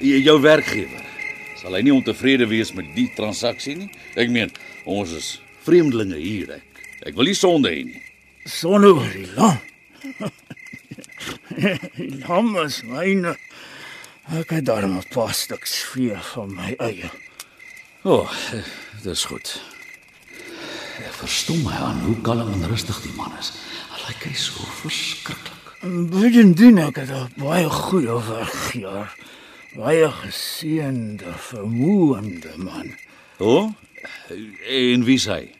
Jou werkgewer sal hy nie ontevrede wees met die transaksie nie. Ek meen, ons is vreemdelinge hier. Ek, ek wil nie sonde hê nie. Sonne oor die lam. die lam is myne. Ek het daar 'n paar stuk sfeer van my eie. O, oh, dis goed. Ek verstom my aan hoe kalm en rustig die man is. Hy lyk hy so verskriklik. Bydien ek het baie goeie werkgewer. Baie geseënde, vermoënde man. O? Oh, en wie sê?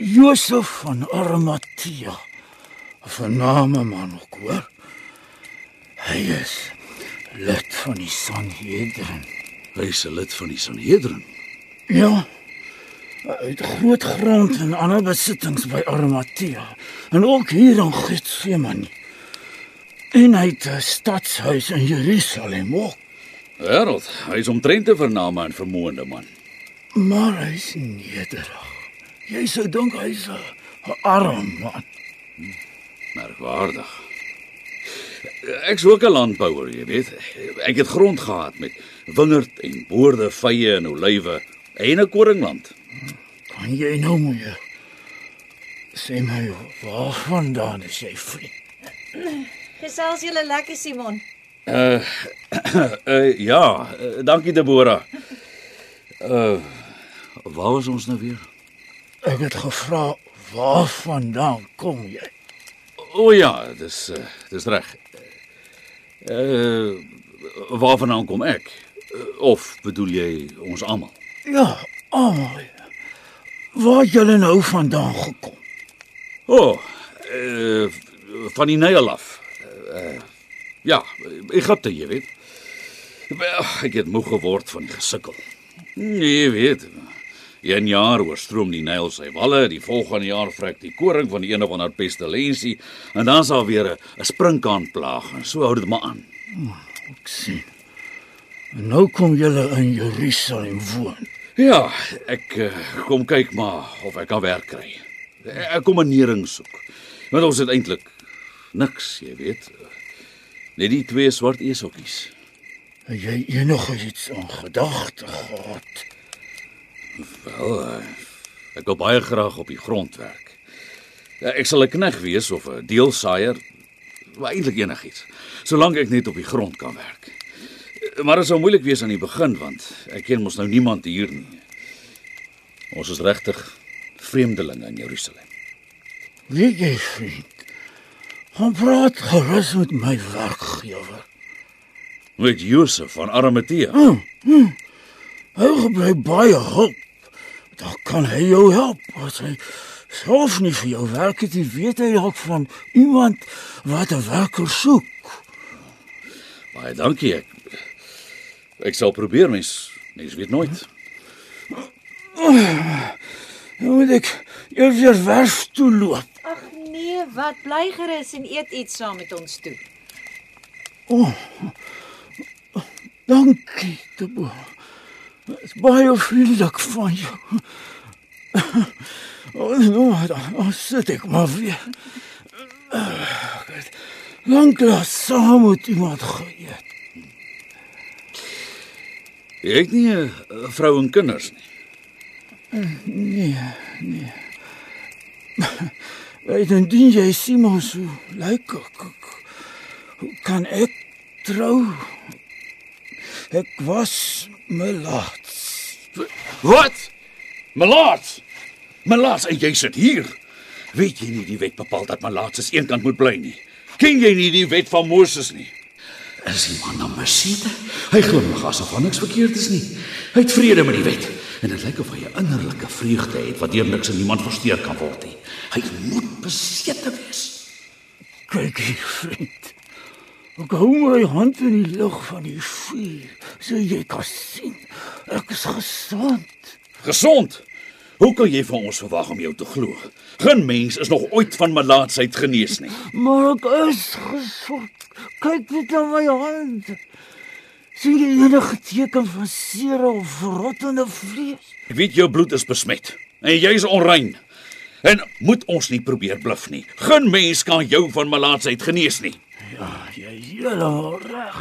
Josef van Arimatea. 'n Vername man ook hoor. Hy is lid van die Sanhedrin. Hy's 'n lid van die Sanhedrin. Ja. Hy het groot grond en ander besittings by Arimatea en ook hier in Getsemane. En hy het 'n stadshuis in Jerusalem ook. Wêreld, hy's omtrent 'n vername en vermoënde man. Maar hy's nederig. Jy sou dink hy's 'n arm man. Merkwaardig. Ek's ook 'n landbouer, jy weet. Ek het grond gehad met wingerd en boorde, vye en olywe en 'n koringland. Kan jy nou moeë? Sê my waarvandaan is jy vriend? Gesels julle lekker Simon. Uh, uh ja, uh, dankie Deborah. Uh waar was ons nou weer? Ek het gevra waarvandaan kom jy? O ja, dis uh, dis reg. Uh waarvandaan kom ek? Uh, of bedoel jy ons almal? Ja, almal. Waar het julle nou vandaan gekom? O, oh, uh van die Nyl af. Uh ja, Egipte, jy weet. Ek het moeg geword van gesukkel. Nee, jy weet. Een jaar oorstroom die Nyl sy walle, die volgende jaar vrek die koring van die een of ander pestilensie en dan sal weer 'n 'n sprinkaanplaag en so hou dit maar aan. Ek sien. En nou kom julle in Jerusalem woon. Ja, ek uh, kom kyk maar of ek kan werk kry. Ek kom 'n nering soek. Want ons het eintlik niks, jy weet. Net die twee swart esokkies. Het jy enige iets aan gedagte gehad? Wel, uh, ek wil baie graag op die grond werk. Ja, ek sal 'n knegg wees of 'n deelsaaier, maar eintlik enigiets, solank ek net op die grond kan werk. Maar dit sou moeilik wees aan die begin want ek ken mos nou niemand hier nie. Ons is regtig vreemdelinge in Jerusalem. Weet jy, vriend? Gaan praat gerus met my werkgewer. Met Josef van Arimatea. Hy gebruik baie hulp. Dan kan hy jou help as hy self nie vir jou werk het, weet hy dalk van iemand wat 'n werker soek. Baie dankie ek. Ek sal probeer mens. Mens weet nooit. Nou moet ek eers weer werf toe loop. Ag nee, wat bly gerus en eet iets saam met ons toe. Dankie, Tebo. Dit is baie vriendelik van jou. Oh, nou, dan, dan sit ek maar weer. Het Lanklaas saam met iemand geëet. Jy het nie 'n vrou en kinders nie. Nee, nee. Weet dan dien jy Simon so lyk ek. Kan ek trou? Ek was melaat. Wat? Malaat. Malaat en jy sit hier. Weet jy nie die wet bepaal dat malaat se eenkant moet bly nie? Ken jy nie die wet van Moses nie? Is man dan besiete? Hy glimlag asof daar niks verkeerd is nie. Hy het vrede met die wet en dit lyk of hy 'n innerlike vreugde het wat deur niks en niemand versteur kan word nie. Hy moet besete wees. Kyk hier, vriend. Ek hou my hand in die lig van die vuur, so jy kan sien. Ek is gesond. Gesond. Hoe kan jy van ons verwag om jou te glo? Geen mens is nog ooit van melaatsheid genees nie. Maar ek is gesond. Kyk net na my hand. Sien jy enige teken van seer of rottende vlees? Ek weet jou bloed is besmet en jy's onrein. En moet ons nie probeer bluf nie. Geen mens kan jou van melaatsheid genees nie. Ja, jy is heeltemal reg.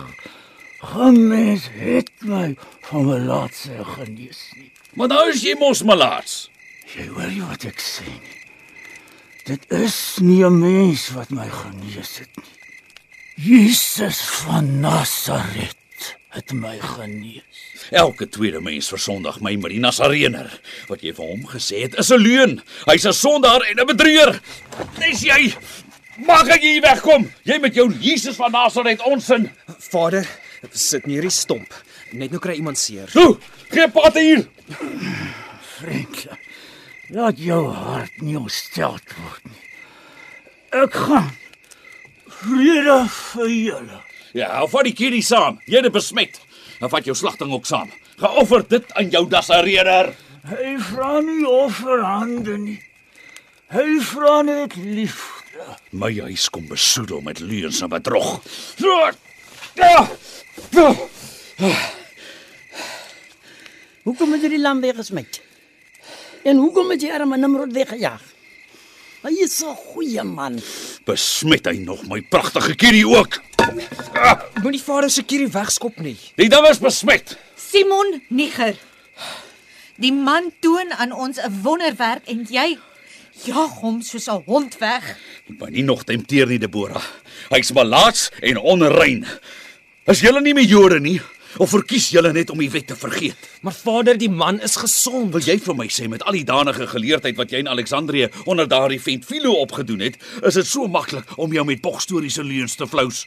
Geen mens het my van my laatste genees nie. Maar nou is jy mos melaats. Jy hoor nie wat ek sê nie. Dit is nie 'n mens wat my genees het nie. Jesus van Nasaret het my genees. Elke tweede mens versondig my met die Nasareëner. Wat jy vir hom gesê het is 'n leuen. Hy's 'n sondaar en 'n bedrieger. Dis jy. Mag ek hier wegkom? Jy met jou Jesus van Nasaret onsin. Vader, sit neer die stomp. Net nou kry iemand seer. Toe, gee pad hier. Vriendlik. Laat jou hart nie ontstel word nie. Ek gaan vrede vir julle. Ja, vat die kindie saam. Jy het besmet. Dan vat jou slagting ook saam. Geoffer dit aan jou Nasareëner. Hy vra nie offerhande nie. Hy vra net liefde. My huis kom besoedel met leuns en bedrog. Ja. Ja. Hoekom het jy die lam weggesmet? En hoekom het jy arme Nimrod weggejaag? Hy is so 'n goeie man. Besmet hy nog my pragtige kindie ook. Moenie vader se kierie wegskop nie. Die ding is besmet. Simon Niger. Die man toon aan ons 'n wonderwerk en jy jaag hom soos 'n hond weg. Moet my nie nog tempteer nie, Deborah. Hy's malaats en onrein. Is julle nie meer Jode nie? Of verkies julle net om die wet te vergeet? Maar vader, die man is gesond. Wil jy vir my sê met al die danige geleerdheid wat jy in Alexandrië onder daardie vent Philo opgedoen het, is dit so maklik om jou met bogstoriese leuns te flous?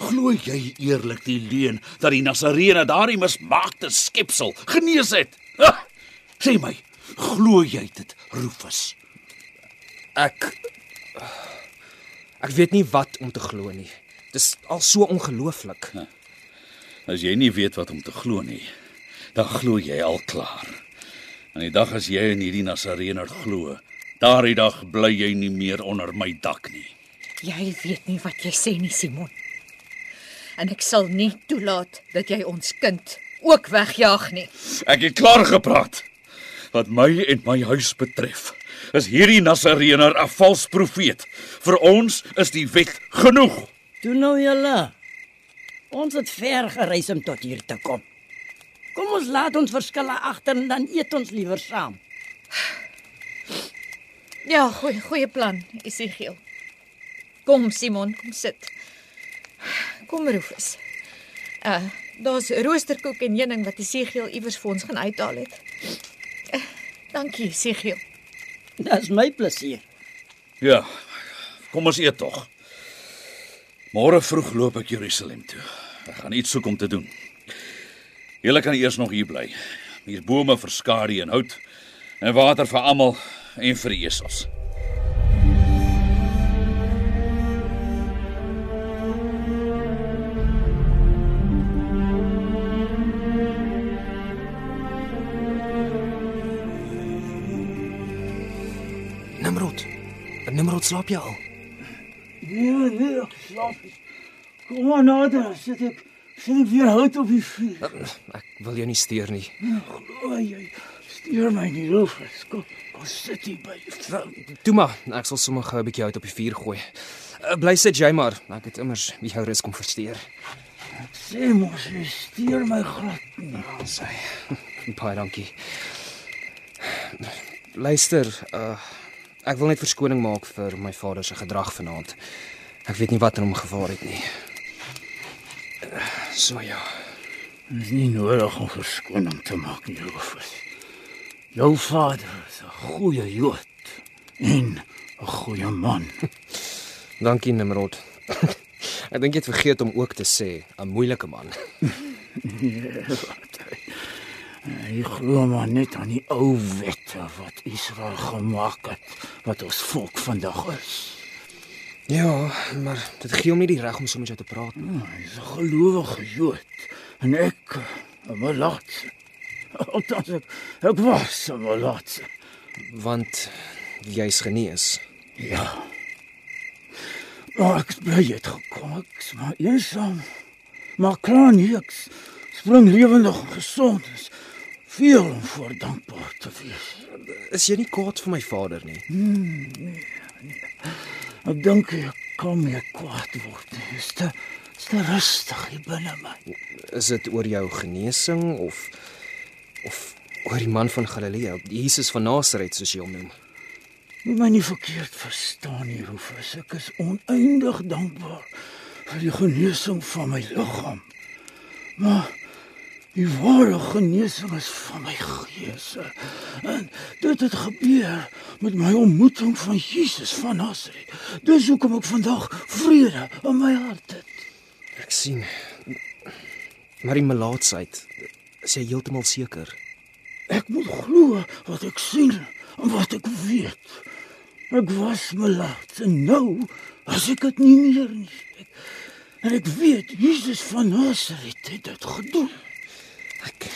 Glo jy eerlik die leuen dat die Nasareëne daardie mismaakte skepsel genees het? Ah, sê my, glo jy dit, Rufus? Ek ek weet nie wat om te glo nie. Dis al so ongelooflik. As jy nie weet wat om te glo nie, dan glo jy al klaar. En die dag as jy in hierdie Nasareëner glo, daardie dag bly jy nie meer onder my dak nie. Jy weet nie wat jy sê nie, Simon. En ek sal nie toelaat dat jy ons kind ook wegjaag nie. Ek het klaar gepraat. Wat my en my huis betref, is hierdie Nasareëner 'n vals profeet. Vir ons is die wet genoeg. Toe nou julle. Ons het ver gereis om tot hier te kom. Kom ons laat ons verskille agter en dan eet ons liewer saam. Ja, goeie goeie plan, Isigiel. Kom Simon, kom sit. Kom Rufus. Uh, daar's roosterkoek en heuning wat Isigiel iewers vir ons gaan uithaal het. Uh, dankie, Isigiel. Dis my plesier. Ja. Kom ons eet tog. Môre vroeg loop ek Jerusalem toe. Ek gaan iets soek om te doen. Julle kan eers nog hier bly. Hier bome vir skadu en hout en water vir almal en vir die esels. Nimrod. Nimrod slaap jy al? Nee, nee, slaap. nie. Kom maar nader, sit ek sien ek weer hout op die vuur. Ek wil jou nie steur nie. O, jy stuur my nie Rufus. Kom, kom sit hier by vrou. Toe maar, ek sal sommer gou 'n bietjie hout op die vuur gooi. Uh, Bly sit jy maar. Ek het immers jou rus kom versteur. Sê mos jy stuur my glad nie. Sy. Baie dankie. Luister, uh ek wil net verskoning maak vir my vader se gedrag vanaand. Ek weet nie wat in hom gevaar het nie. So ja. Dit is nie nodig om verskoning te maak nie, Rufus. Jou vader is 'n goeie Jood en 'n goeie man. Dankie Nimrod. ek dink jy het vergeet om ook te sê 'n moeilike man. Hy glo maar net aan die ou wette wat Israel gemaak het wat ons volk vandag is. Ja, maar dit gee hom nie die reg om so met jou te praat nie. Hy's 'n gelowige Jood en ek 'n malaatse. Althans ek, ek was 'n malaatse. Want jy's genees. Ja. Maar ek bly jy het gekom. Ek is maar eensaam. Maar klaar nie ek s- spring lewendig en gesond is. Veel om voor dankbaar te wees. Is jy nie kwaad vir my vader nie? Ek dink ek kan meer kwaad word. nie. Dis te, dis te rustig hier binne my. Is dit oor jou genesing of of oor die man van Galilea, Jesus van Nasaret soos jy hom noem? Moet my nie verkeerd verstaan nie, Rufus. Ek is oneindig dankbaar vir die genesing van my liggaam. Maar die ware genesing is van my gees. En dit het gebeur met my ontmoeting van Jesus van Nasaret. Dis hoekom ek vandag vrede in my hart het. Ek sien. Maar die melaatsheid, is jy heeltemal seker? Ek moet glo wat ek sien en wat ek weet. Ek was melaat en nou as ek dit nie meer nie. En ek weet Jesus van Nasaret het dit gedoen. Ek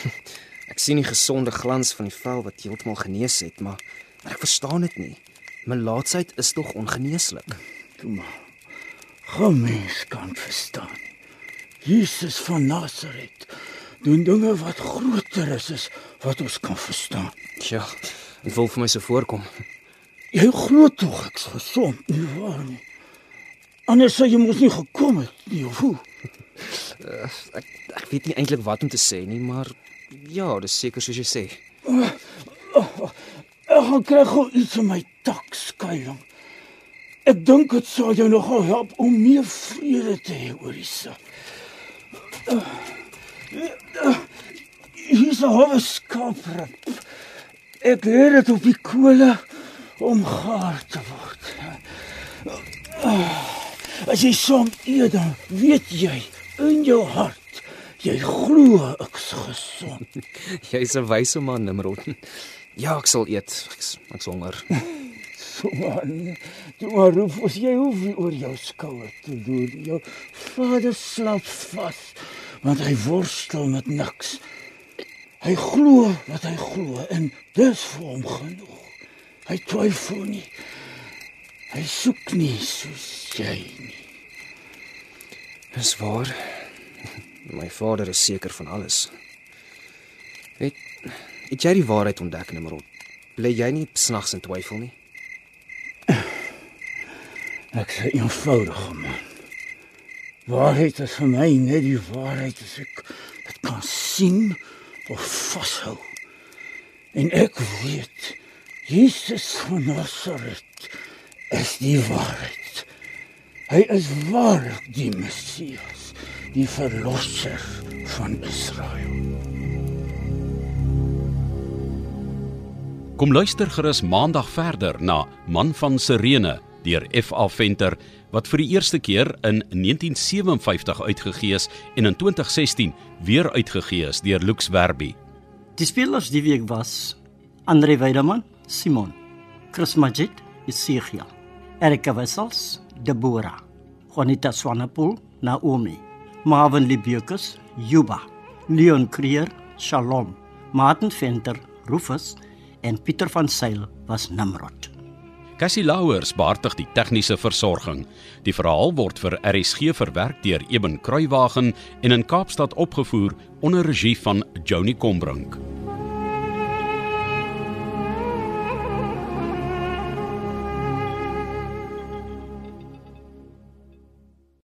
ek sien die gesonde glans van die vel wat heeltemal genees het, maar, maar ek verstaan dit nie. Melaatsheid is tog ongeneeslik. Toe maar. Geen mens kan verstaan. nie. Jesus van Nasaret doen dinge wat groter is as wat ons kan verstaan. Ja, dit wil vir my so voorkom. Jy glo tog ek's gesond, nie waar nie? Anders sou jy mos nie gekom het nie, of hoe? Ek ek weet nie eintlik wat om te sê nie, maar ja, dis seker soos jy sê. Ek gaan kry gou iets in my tak skuiling. Ek dink dit sal jou nogal help om meer vrede te hê oor die saak. Hier's 'n hoë skaaprip. Ek lê dit op die kolle om gaar te word. As jy som eet dan weet jy in jou hart jy glo ek's gesond. Jy's 'n wyse man, Nimrod. Ja, ek sal eet. Ek's ek's honger. Man, toe maar roep as jy hoef nie oor jou skouer te doen. Jou vader slaap vas want hy worstel met niks. Hy glo wat hy glo en dis vir hom genoeg. Hy twyfel nie. Hy soek nie soos jy nie. Dis waar. My vader is seker van alles. Het het jy die waarheid ontdek, Nimrod? Bly jy nie snags in twyfel nie? Ek's 'n eenvoudige man. Waarheid is vir my net die waarheid as ek dit kan sien of vashou. En ek weet Jesus van Nasaret is die waarheid. Hy is waarlik die Messias, die verlosser van Israel. Kom luister gerus maandag verder na Man van Sirene deur F.A. Venter wat vir die eerste keer in 1957 uitgegee is en in 2016 weer uitgegee is deur Lux Werby. Die spelers die week was Andre Weideman, Simon, Chris Magid, Ezekiel, Erika Wessels, Deborah, Juanita Swanepoel, Naomi, Marvin Libukus, Juba, Leon Creer, Shalom, Martin Venter, Rufus en Pieter van Sail was Nimrod. Cassie Louwers beheerdig die tegniese versorging. Die verhaal word vir RSG verwerk deur Eben Kruiwagen en in Kaapstad opgevoer onder regie van Joni Combrink.